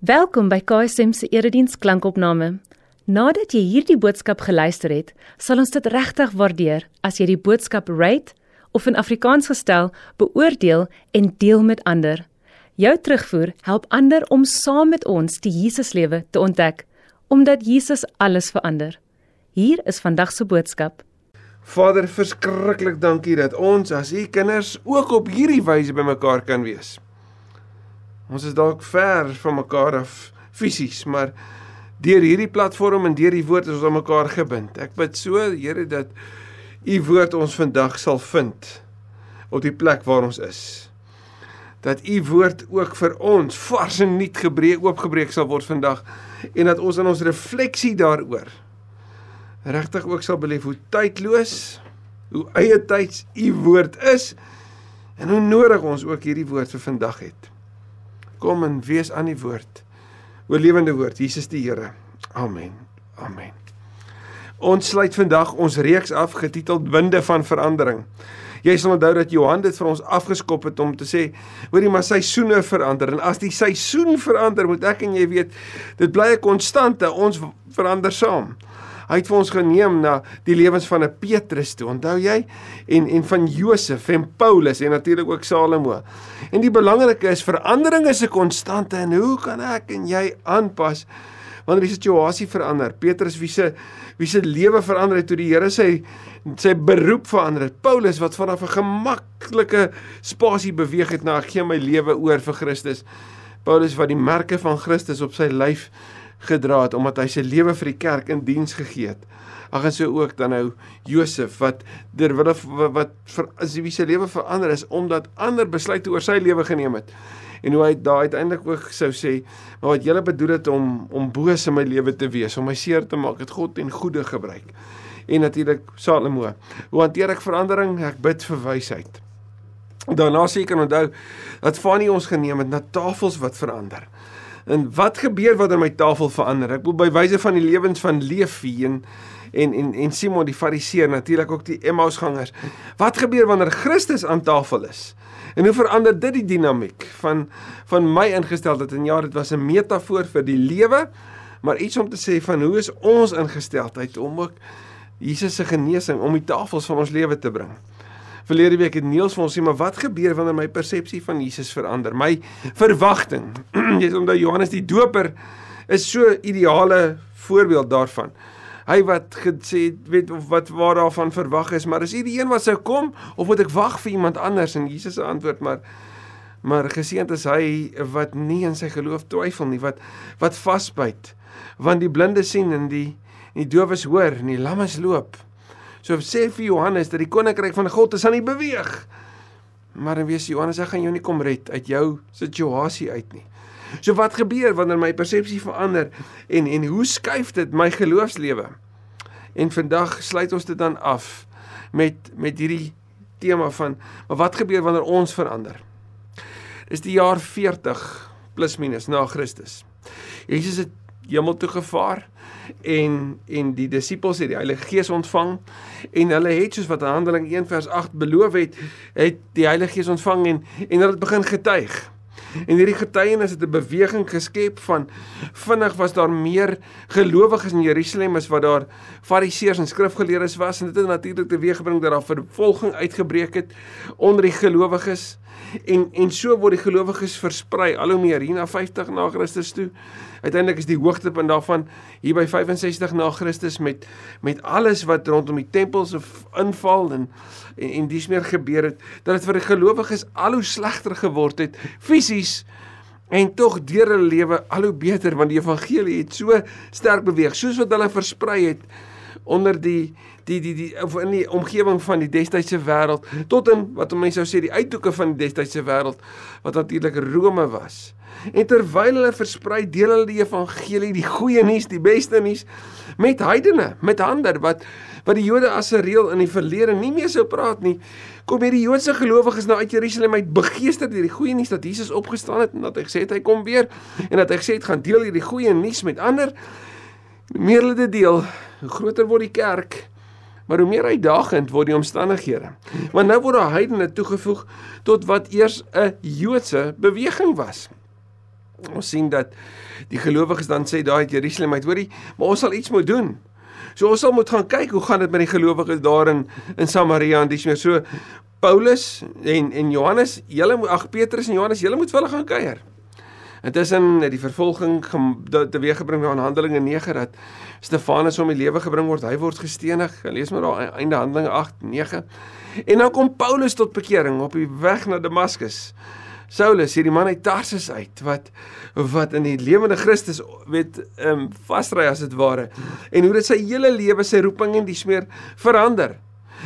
Welkom by KSM se erediens klankopname. Nadat jy hierdie boodskap geluister het, sal ons dit regtig waardeer as jy die boodskap rate of in Afrikaans gestel beoordeel en deel met ander. Jou terugvoer help ander om saam met ons die Jesuslewe te ontdek, omdat Jesus alles verander. Hier is vandag se boodskap. Vader, verskriklik dankie dat ons as u kinders ook op hierdie wyse bymekaar kan wees. Ons is dalk ver van mekaar af fisies, maar deur hierdie platform en deur die woord is ons aan mekaar gebind. Ek bid so, Here, dat u woord ons vandag sal vind op die plek waar ons is. Dat u woord ook vir ons vars en nuut gebreek oopgebreek sal word vandag en dat ons in ons refleksie daaroor regtig ook sal beleef hoe tydloos, hoe eie tyds u woord is en hoe nodig ons ook hierdie woord vir vandag het. Kom en wees aan die woord. O lewende woord, Jesus die Here. Amen. Amen. Ons sluit vandag ons reeks af getiteld Winde van verandering. Jy sal onthou dat Johan dit vir ons afgeskop het om te sê, hoorie maar seisoene verander en as die seisoen verander, moet ek en jy weet, dit bly 'n konstante, ons verander saam. Hy het vir ons geneem na die lewens van 'n Petrus toe. Onthou jy? En en van Josef en Paulus en natuurlik ook Salomo. En die belangrike is verandering is 'n konstante en hoe kan ek en jy aanpas wanneer die situasie verander? Petrus wie se wie se lewe verander het toe die Here sy sy beroep verander het. Paulus wat vanaf 'n gemaklike spasie beweeg het na ek gee my lewe oor vir Christus. Paulus wat die merke van Christus op sy lyf gedra het omdat hy sy lewe vir die kerk in diens gegee het. Ag en so ook dan nou Josef wat terwyl wat, vir as wie sy lewe verander is omdat ander besluite oor sy lewe geneem het. En hoe hy daai uiteindelik ook sou sê, maar wat julle bedoel het om om boos in my lewe te wees, om my seer te maak, het God en goeie gebruik. En natuurlik Salomo. Hoe hanteer ek verandering? Ek bid vir wysheid. Daarna sê ek kan onthou dat Fanny ons geneem het na tafels wat verander. En wat gebeur wanneer my tafel verander? Ek wil by wyse van die lewens van Leefie en en en, en Simon die Fariseer natuurlik ook die Emmausgangers. Wat gebeur wanneer Christus aan tafel is? En hoe verander dit die dinamiek van van my ingesteldheid? En ja, dit was 'n metafoor vir die lewe, maar iets om te sê van hoe is ons ingesteldheid om ook Jesus se genesing om die tafels van ons lewe te bring. Verlede week het Niels vir ons sê, maar wat gebeur wanneer my persepsie van Jesus verander? My verwagting. Jy sê omdat Johannes die Doper is so ideale voorbeeld daarvan. Hy wat gesê weet of wat waar daarvan verwag is, maar is hier die een wat sou kom of moet ek wag vir iemand anders? En Jesus se antwoord maar maar geseënd is hy wat nie in sy geloof twyfel nie, wat wat vasbyt. Want die blinde sien en die en die dowes hoor en die lammes loop. So sê vir Johannes dat die koninkryk van God is aan die beweeg. Maar dan weet Johannes, ek gaan jou nie kom red uit jou situasie uit nie. So wat gebeur wanneer my persepsie verander en en hoe skuif dit my geloofslewe? En vandag sluit ons dit dan af met met hierdie tema van maar wat gebeur wanneer ons verander? Dis die jaar 40 plus minus na Christus. Jesus het hemel toe gevaar en en die disippels het die Heilige Gees ontvang en hulle het soos wat Handeling 1 vers 8 beloof het, het die Heilige Gees ontvang en en hulle het begin getuig. En hierdie getuienis het 'n beweging geskep van vinnig was daar meer gelowiges in Jerusalem as wat daar fariseërs en skrifgeleerdes was en dit het natuurlik teweeggebring dat daar vervolging uitgebreek het onder die gelowiges en en so word die gelowiges versprei al hoe meer hier na 50 na Christus toe. Uiteindelik is die hoogtepunt daarvan hier by 65 na Christus met met alles wat rondom die tempels inval en en, en dis meer gebeur het dat dit vir die gelowiges al hoe slegter geword het fisies en tog deur hulle lewe al hoe beter want die evangelie het so sterk beweeg soos wat hulle versprei het onder die die die die of in die omgewing van die destydse wêreld tot in wat mense sou sê die uithoeke van die destydse wêreld wat natuurlik Rome was. En terwyl hulle versprei deel hulle die evangelie, die goeie nuus, die beste nuus met heidene, met ander wat wat die Jode as 'n reël in die verlede nie meer sou praat nie. Kom hierdie Joodse gelowiges nou uit Jerusalem uit begeester deur die goeie nuus dat Jesus opgestaan het en dat hy gesê het hy kom weer en dat hy gesê het gaan deel hierdie goeie nuus met ander. Meer hulle dit deel, hoe groter word die kerk maar hoe meer uitdagend word die omstandighede. Want nou word daar heidene toegevoeg tot wat eers 'n Joodse beweging was. Ons sien dat die gelowiges dan sê daai uit Jerusalem uit, hoorie, maar ons sal iets moet doen. So ons sal moet gaan kyk hoe gaan dit met die gelowiges daar in in Samaria en dis meer so Paulus en en Johannes, julle moet ag Petrus en Johannes, julle moet vir hulle gaan kuier. Intussen het die vervolging teweeggebring aan Handelinge 9 dat Stefanus om die lewe gebring word. Hy word gestenig. Lees maar daar einde Handelinge 8 9. En dan kom Paulus tot bekering op die weg na Damaskus. Saulus, hierdie man uit Tarsus uit wat wat in die lewende Christus weet ehm um, vasry as dit ware. En hoe dit sy hele lewe, sy roeping en die smeer verander.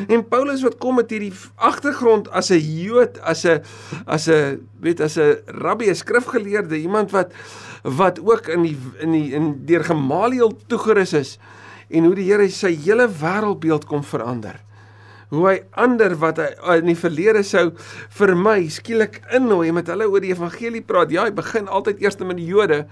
En Paulus wat kom met hierdie agtergrond as 'n Jood, as 'n as 'n weet as 'n rabbi, 'n skrifgeleerde, iemand wat wat ook in die in die in deur Gamaliel toegerus is en hoe die Here sy hele wêreldbeeld kom verander. Hoe hy ander wat hy in die verlede sou vir my skielik innooi met hulle oor die evangelie praat. Ja, hy begin altyd eers met die Jode,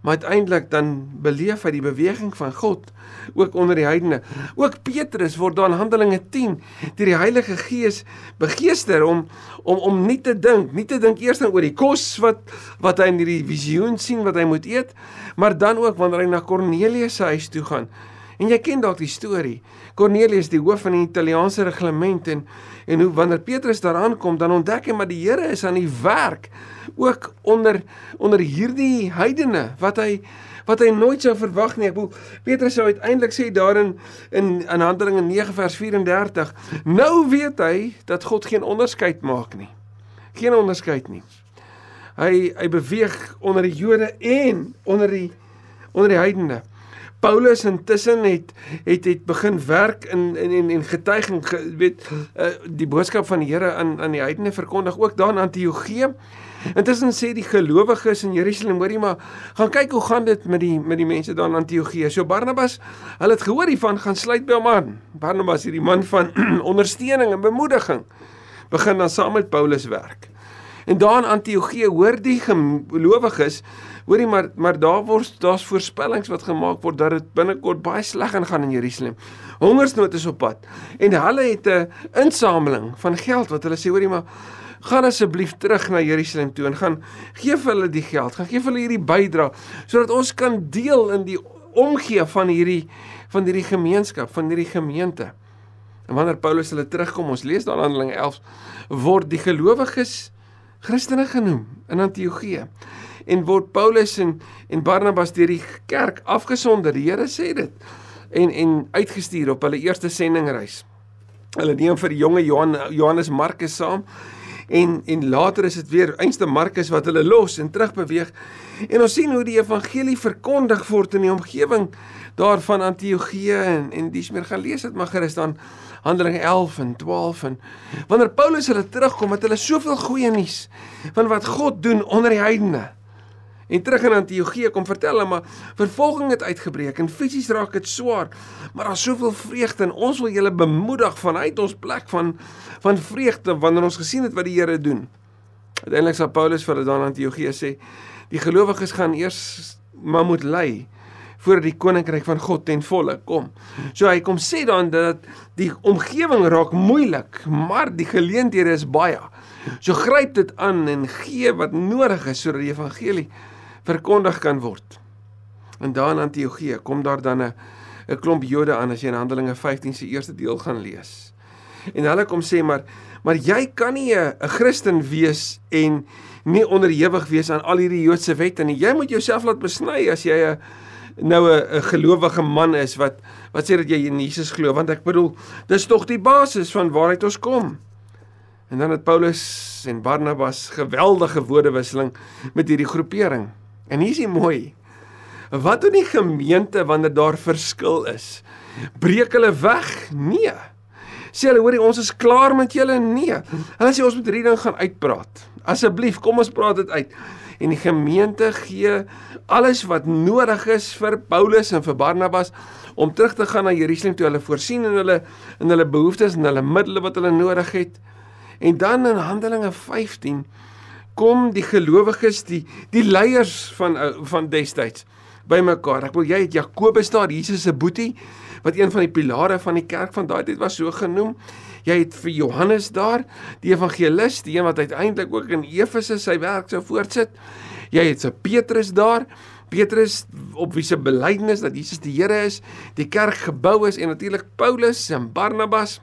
maar uiteindelik dan beleef hy die beweging van God ook onder die heidene. Ook Petrus word dan Handelinge 10 deur die Heilige Gees begeester om om om nie te dink, nie te dink eers oor die kos wat wat hy in hierdie visioen sien wat hy moet eet, maar dan ook wanneer hy na Kornelius se huis toe gaan. En jy ken dalk die storie. Kornelius die hoof van die Italiaanse reglement en en hoe wanneer Petrus daar aankom, dan ontdek hy maar die Here is aan die werk ook onder onder hierdie heidene wat hy wat hy nooit sou verwag nie. Ek bedoel Petrus sou uiteindelik sê daarin in in Handelinge 9 vers 34, nou weet hy dat God geen onderskeid maak nie. Geen onderskeid nie. Hy hy beweeg onder die Jode en onder die onder die heidene. Paulus intussen het het het begin werk in in en en getuig en ge, weet uh, die boodskap van die Here aan aan die heidene verkondig ook daar in Antiochië. Intussen sê die gelowiges in Jerusalem, hoorie maar, gaan kyk hoe gaan dit met die met die mense daar in Antiochië. So Barnabas, hulle het gehoor hiervan gaan sluit by hom aan. Barnabas hierdie man van ondersteuning en bemoediging begin dan saam met Paulus werk. En daar in Antiochië hoor die gelowiges Hoorie maar maar daar word daar's voorspellings wat gemaak word dat dit binnekort baie sleg gaan in Jerusalem. Hongersnood is op pad. En hulle het 'n insameling van geld wat hulle sê hoorie maar gaan asseblief terug na Jerusalem toe en gaan gee vir hulle die geld, gaan gee vir hulle hierdie bydrae sodat ons kan deel in die omgee van hierdie van hierdie gemeenskap, van hierdie gemeente. En wanneer Paulus hulle terugkom, ons lees daar in Handelinge 11, word die gelowiges Christene genoem in Antiochië en word Paulus en en Barnabas deur die kerk afgesonder. Die Here sê dit en en uitgestuur op hulle eerste sendingreis. Hulle neem vir die jonge Johan Johannes Markus saam en en later is dit weer einste Markus wat hulle los en terugbeweeg. En ons sien hoe die evangelie verkondig word in die omgewing daarvan Antiochië en en dis meer gaan lees dit maar gerus dan Handelinge 11 en 12 en wanneer Paulus hulle terugkom het hulle soveel goeie nuus van wat God doen onder die heidene. En terug in Antiochië kom vertel hulle maar vervolging het uitgebreek en fisies raak dit swaar. Maar daar's soveel vreugde en ons wil julle bemoedig vanuit ons plek van van vreugde wanneer ons gesien het wat die Here doen. Uiteindelik sê Paulus vir hulle dan in Antiochië sê die gelowiges gaan eers maar moet ly voordat die koninkryk van God ten volle kom. So hy kom sê dan dat die omgewing raak moeilik, maar die geleenthede is baie. So gryp dit aan en gee wat nodig is sodat die evangelie verkondig kan word. En daar in Antiochië kom daar dan 'n 'n klomp Jode aan as jy in Handelinge 15 se eerste deel gaan lees. En hulle kom sê maar maar jy kan nie 'n Christen wees en nie onderhewig wees aan al hierdie Joodse wette nie. Jy moet jouself laat besny as jy 'n nou 'n gelowige man is wat wat sê dat jy in Jesus glo want ek bedoel dis tog die basis van waaruit ons kom. En dan het Paulus en Barnabas geweldige woordewisseling met hierdie groepering. En hier is die mooi. Wat doen die gemeente wanneer daar verskil is? Breek hulle weg? Nee. Sê hulle hoorie ons is klaar met julle? Nee. Hulle sê ons moet hierdie ding gaan uitpraat. Asseblief, kom ons praat dit uit. En die gemeente gee alles wat nodig is vir Paulus en vir Barnabas om terug te gaan na Jerusalem toe hulle voorsien in hulle in hulle behoeftes en hulle middele wat hulle nodig het. En dan in Handelinge 15 kom die gelowiges die die leiers van eh, van destyds bymekaar. Ek wil jy het Jakobus daar, Jesus se boetie wat een van die pilare van die kerk van daai tyd was so genoem. Jy het vir Johannes daar, die evangelis, die een wat uiteindelik ook in Efese sy werk sou voortsit. Jy het se Petrus daar. Petrus op wie se belydenis dat Jesus die Here is, die kerk gebou is en natuurlik Paulus en Barnabas.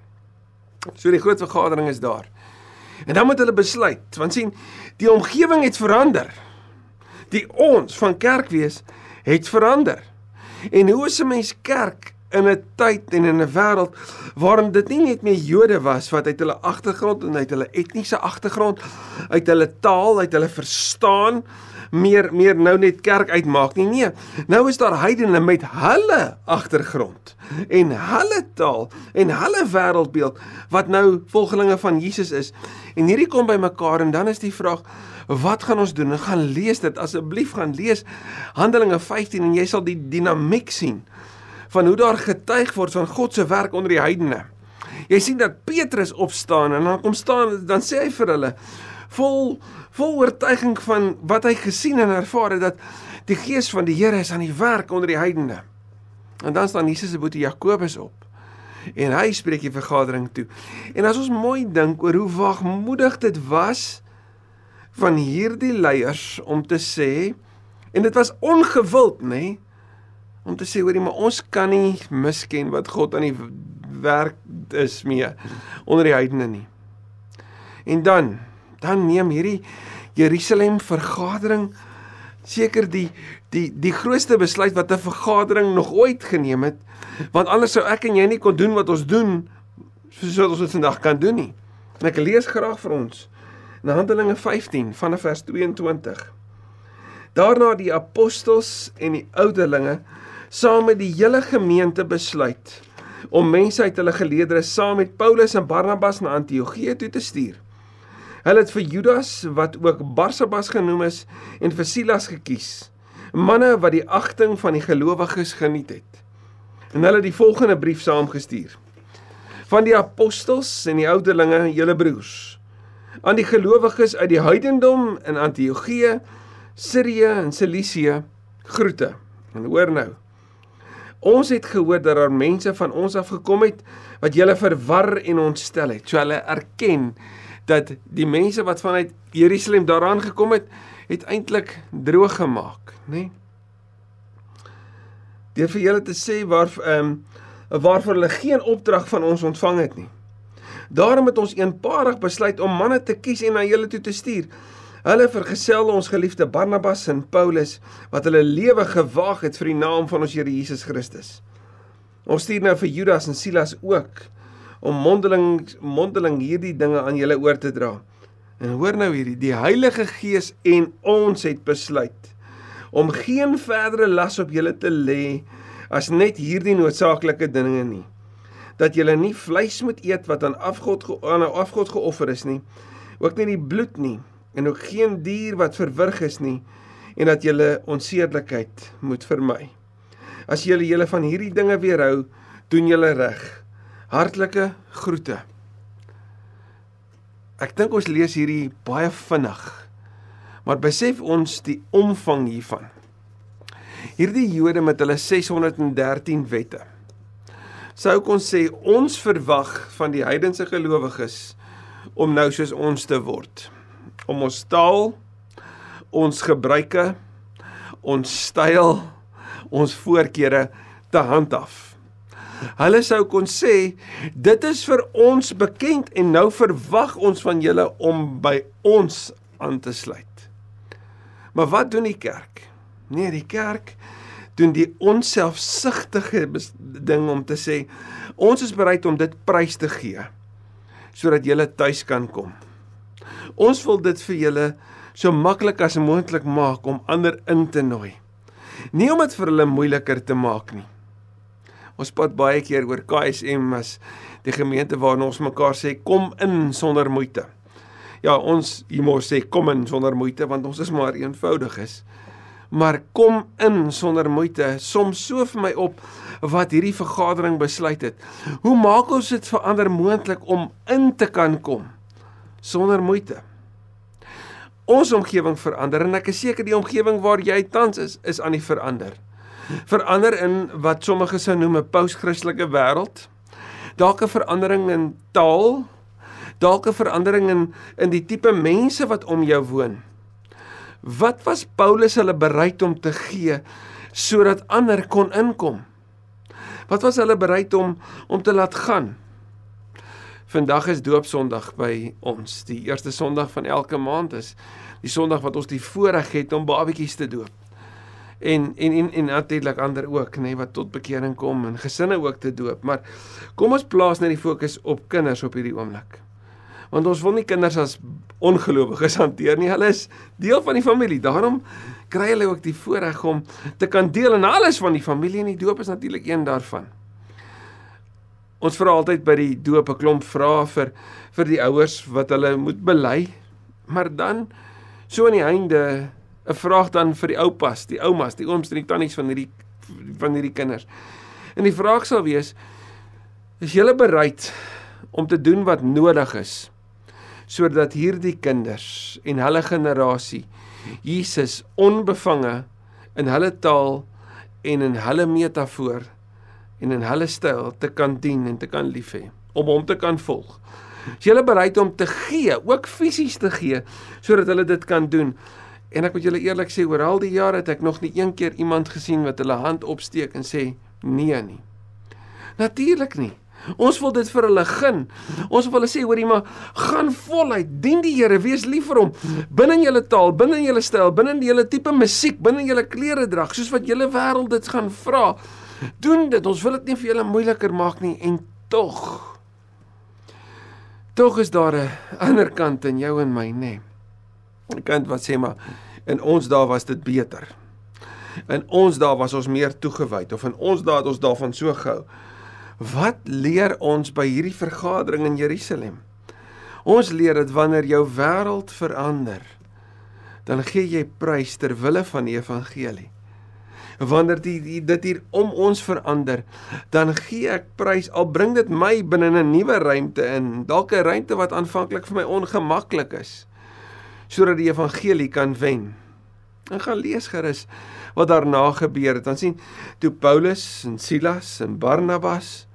So die groot vergadering is daar. En dan moet hulle besluit, want sien, die omgewing het verander. Die ons van kerk wees het verander. En hoe is 'n mens kerk in 'n tyd en in 'n wêreld waarin dit nie net meer Jode was wat uit hulle agtergrond en uit hulle etniese agtergrond, uit hulle taal, uit hulle verstaan meer meer nou net kerk uitmaak nie. Nee, nou is daar heidene met hulle agtergrond en hulle taal en hulle wêreldbeeld wat nou volgelinge van Jesus is. En hierdie kom bymekaar en dan is die vraag Wat gaan ons doen? Ons gaan lees dit asseblief gaan lees Handelinge 15 en jy sal die dinamiek sien van hoe daar getuig word van God se werk onder die heidene. Jy sien dat Petrus opstaan en dan kom staan dan sê hy vir hulle vol vol oortuiging van wat hy gesien en ervaar het dat die gees van die Here is aan die werk onder die heidene. En dan staan Jesus se boetie Jakobus op. En hy spreek die vergadering toe. En as ons mooi dink oor hoe wagmoedig dit was van hierdie leiers om te sê en dit was ongewild, nê? Nee, om te sê hoorie maar ons kan nie misken wat God aan die werk is mee onder die heidene nie. En dan dan neem hierdie Jerusalem vergadering seker die die die grootste besluit wat 'n vergadering nog ooit geneem het want anders sou ek en jy nie kon doen wat ons doen soos wat ons dit vandag kan doen nie. En ek lees graag vir ons in Handelinge 15 vanaf vers 22. Daarna die apostels en die ouderlinge saam met die hele gemeente besluit om mense uit hulle geleedere saam met Paulus en Barnabas na Antiochië toe te stuur. Hulle het vir Judas wat ook Barsabas genoem is en vir Silas gekies. Manne wat die agting van die gelowiges geniet het. En hulle het die volgende brief saamgestuur. Van die apostels en die ouderlinge, julle broers, aan die gelowiges uit die heidendom in Antiochië, Sirië en Cilicië, groete. En hoor nou. Ons het gehoor dat daar mense van ons af gekom het wat julle verwar en ontstel het. So hulle erken dat die mense wat vanuit Jerusalem daaraan gekom het, het eintlik droog gemaak, nê? Nee? Deur vir julle te sê waar ehm um, waarvoor hulle geen opdrag van ons ontvang het nie. Daarom het ons eenparig besluit om manne te kies en na julle toe te stuur. Hulle vergesel ons geliefde Barnabas en Paulus wat hulle lewe gewaag het vir die naam van ons Here Jesus Christus. Ons stuur nou vir Judas en Silas ook om mondeling mondeling hierdie dinge aan julle oor te dra. En hoor nou hierdie, die Heilige Gees en ons het besluit om geen verdere las op julle te lê as net hierdie noodsaaklike dinge nie. Dat julle nie vleis moet eet wat aan afgod aan 'n afgod geoffer is nie, ook nie die bloed nie en ook geen dier wat verwrig is nie en dat julle onseedlikheid moet vermy. As julle julle van hierdie dinge weerhou, doen julle reg. Hartlike groete. Ek dink ons lees hierdie baie vinnig. Maar besef ons die omvang hiervan. Hierdie Jode met hulle 613 wette. Sou kon sê ons verwag van die heidense gelowiges om nou soos ons te word. Om ons taal, ons gebruike, ons styl, ons voorkeure te handhaaf. Hulle sou kon sê dit is vir ons bekend en nou verwag ons van julle om by ons aan te sluit. Maar wat doen die kerk? Nee, die kerk doen die onselfsugtige ding om te sê ons is bereid om dit prys te gee sodat julle tuis kan kom. Ons wil dit vir julle so maklik as moontlik maak om ander in te nooi. Nie om dit vir hulle moeiliker te maak nie. Ons praat baie keer oor KSM as die gemeente waarna ons mekaar sê kom in sonder moeite. Ja, ons hier mos sê kom in sonder moeite want ons is maar eenvoudig is. Maar kom in sonder moeite soms so vir my op wat hierdie vergadering besluit het. Hoe maak ons dit verander moontlik om in te kan kom sonder moeite? Ons omgewing verander en ek is seker die omgewing waar jy tans is is aan die verander verander in wat sommige sou noem 'n post-Christelike wêreld. Dalk 'n verandering in taal, dalk 'n verandering in in die tipe mense wat om jou woon. Wat was Paulus hulle bereid om te gee sodat ander kon inkom? Wat was hulle bereid om om te laat gaan? Vandag is doopsondag by ons. Die eerste Sondag van elke maand is die Sondag wat ons die voorreg het om babatjies te doop. En en en, en natuurlik ander ook, nê, nee, wat tot bekering kom en gesinne ook te doop. Maar kom ons plaas net die fokus op kinders op hierdie oomblik. Want ons wil nie kinders as ongelowiges hanteer nie. Hulle is deel van die familie. Daarom kry hulle ook die voorreg om te kan deel in alles van die familie en die doop is natuurlik een daarvan. Ons vra altyd by die doop 'n klomp vrae vir vir die ouers wat hulle moet bely. Maar dan so aan die einde 'n vraag dan vir die oupas, die oumas, die ooms en die tannies van hierdie van hierdie kinders. En die vraag sal wees: Is julle bereid om te doen wat nodig is sodat hierdie kinders en hulle generasie Jesus onbevange in hulle taal en in hulle metafoor en in hulle styl te kan dien en te kan lief hê om hom te kan volg. Is jy bereid om te gee, ook fisies te gee sodat hulle dit kan doen? En ek moet julle eerlik sê, oor al die jare het ek nog nie een keer iemand gesien wat hulle hand opsteek en sê nee nie. Natuurlik nie. Ons wil dit vir hulle gun. Ons wil hulle sê hoorie maar gaan voluit, dien die Here, wees lief vir hom. Binne in julle taal, binne in julle styl, binne in julle tipe musiek, binne in julle klere drag, soos wat julle wêreld dit gaan vra. Doen dit. Ons wil dit nie vir julle moeiliker maak nie en tog tog is daar 'n ander kant in jou en my, nê. 'n Kant wat sê maar in ons dae was dit beter. In ons dae was ons meer toegewyd of in ons dae het ons daarvan so gehou. Wat leer ons by hierdie vergadering in Jerusalem? Ons leer dat wanneer jou wêreld verander, dan gee jy prys ter wille van die evangelie. Wanneer die, die dit hier om ons verander, dan gee ek prys al bring dit my binne 'n nuwe ruimte in, dalk 'n ruimte wat aanvanklik vir my ongemaklik is, sodat die evangelie kan wen. En gaan lees gerus wat daarna gebeur het. Dan sien toe Paulus en Silas en Barnabas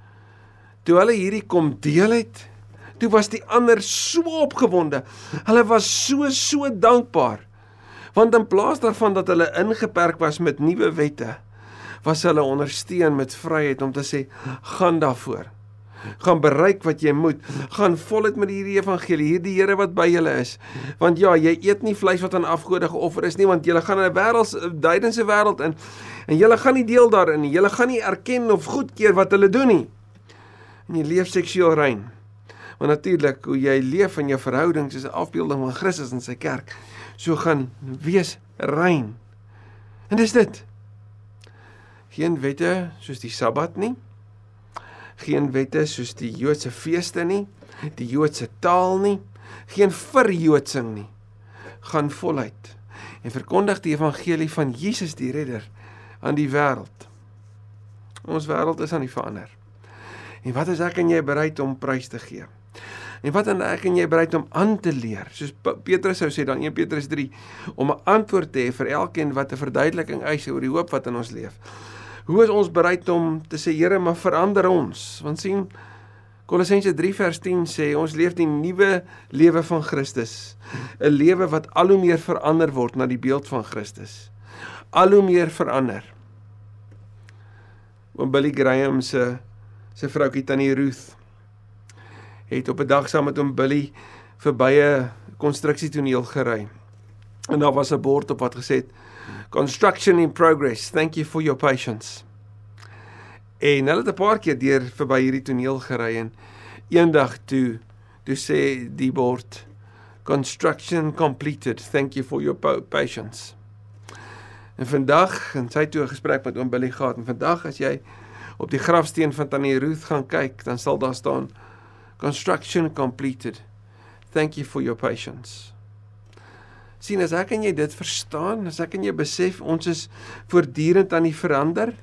toe hulle hierdie kom deel het, toe was die ander so opgewonde. Hulle was so so dankbaar. Want in plaas daarvan dat hulle ingeperk was met nuwe wette, was hulle ondersteun met vryheid om te sê gaan daarvoor. Gaan bereik wat jy moet. Gaan voluit met hierdie evangelie, hierdie Here wat by julle is. Want ja, jy eet nie vleis wat aan afgode geoffer is nie, want jy gaan in 'n wêreld duidense wêreld in en jy gaan nie deel daarin nie. Jy gaan nie erken of goedkeur wat hulle doen nie en jy leef seksueel rein. Want natuurlik hoe jy leef in jou verhoudings is 'n afbeelding van Christus en sy kerk. So gaan wees rein. En dis dit. Geen wette soos die Sabbat nie. Geen wette soos die Joodse feeste nie, die Joodse taal nie, geen verjoodsing nie. Gaan voluit en verkondig die evangelie van Jesus die redder aan die wêreld. Ons wêreld is aan die verander. En wat is ek en jy bereid om prys te gee? En wat en ek en jy bereid om aan te leer? Soos Petrus sou sê dan 1 Petrus 3 om 'n antwoord te hê vir elkeen wat 'n verduideliking eis oor die hoop wat in ons leef. Hoe is ons bereid om te sê Here, maar verander ons? Want sien Kolossense 3 vers 10 sê ons leef die nuwe lewe van Christus, 'n lewe wat al hoe meer verander word na die beeld van Christus. Al hoe meer verander. Oom Billy Graham se sy vroukie tannie Ruth het op 'n dag saam met hom Billy verby 'n konstruksietoneel gery. En daar was 'n bord op wat gesê het construction in progress. Thank you for your patience. En hulle het 'n paar keer deur verby hierdie toneel gery en eendag toe toe sê die bord construction completed. Thank you for your patience. En vandag en sy toe 'n gesprek met oom Billy gehad en vandag as jy op die grafsteen van Tannie Ruth gaan kyk, dan sal daar staan construction completed. Thank you for your patience. Sien as ek en jy dit verstaan, as ek en jy besef ons is voortdurend aan die verander,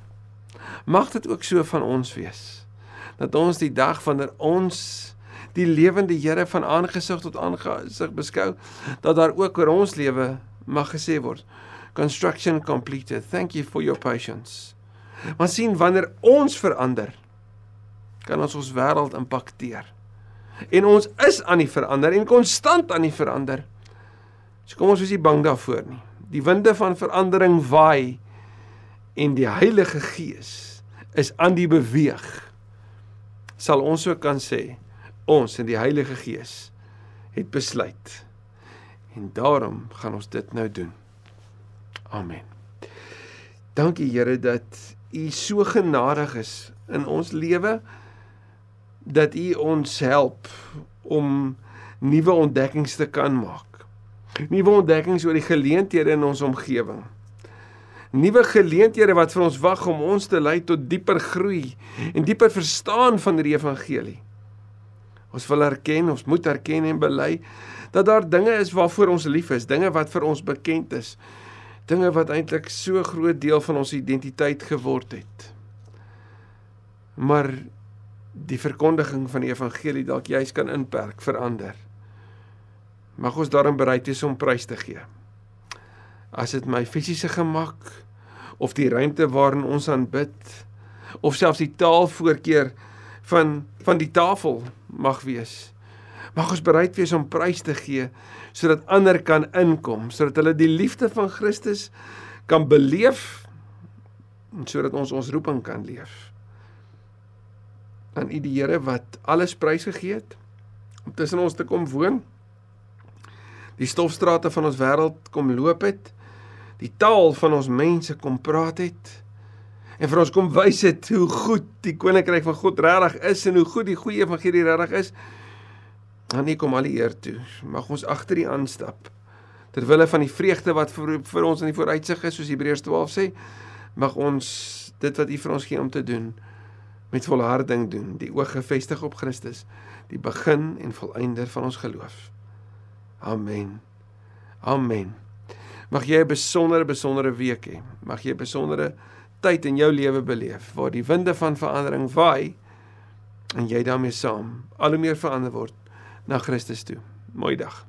mag dit ook so van ons wees. Dat ons die dag wanneer ons die lewende Here van aangesig tot aangesig beskou, dat daar ook oor ons lewe mag gesê word construction completed. Thank you for your patience. Want sien wanneer ons verander, kan ons ons wêreld impakteer. En ons is aan die verander en konstant aan die verander. So kom ons wees nie bang daarvoor nie. die winde van verandering waai en die Heilige Gees is aan die beweeg, sal ons ook kan sê ons in die Heilige Gees het besluit. En daarom gaan ons dit nou doen. Amen. Dankie Here dat U so genadig is in ons lewe dat U ons help om nuwe ontdekkings te kan maak. Nuwe ontdekkings oor die geleenthede in ons omgewing. Nuwe geleenthede wat vir ons wag om ons te lei tot dieper groei en dieper verstaan van die evangelie. Ons wil erken, ons moet erken en bely dat daar dinge is waarvoor ons lief is, dinge wat vir ons bekend is. Dinge wat eintlik so groot deel van ons identiteit geword het. Maar die verkondiging van die evangelie dalk juis kan inperk, verander. Mag ons daarin bereid wees om prys te gee. As dit my fisiese gemak of die ruimte waarin ons aanbid of selfs die taalvoorkeur van van die tafel mag wees. Mag ons bereid wees om prys te gee sodat ander kan inkom, sodat hulle die liefde van Christus kan beleef en sodat ons ons roeping kan leef. Aan U die Here wat alles prys gegee het om tussen ons te kom woon die stofstrate van ons wêreld kom loop het, die taal van ons mense kom praat het en vir ons kom wys het hoe goed die koninkryk van God regtig is en hoe goed die goeie evangelie regtig is. Dan nie kom al die eer toe. Mag ons agter die aanstap. Ter wille van die vreugde wat vir, vir ons in die vooruitsig is, soos Hebreërs 12 sê, mag ons dit wat U vir ons gee om te doen met volharding doen, die oog gefestig op Christus, die begin en volëinder van ons geloof. Amen. Amen. Mag jy 'n besondere besondere week hê. Mag jy 'n besondere tyd in jou lewe beleef waar die winde van verandering waai en jy daarmee saam al hoe meer verander word na Christus toe. Mooi dag.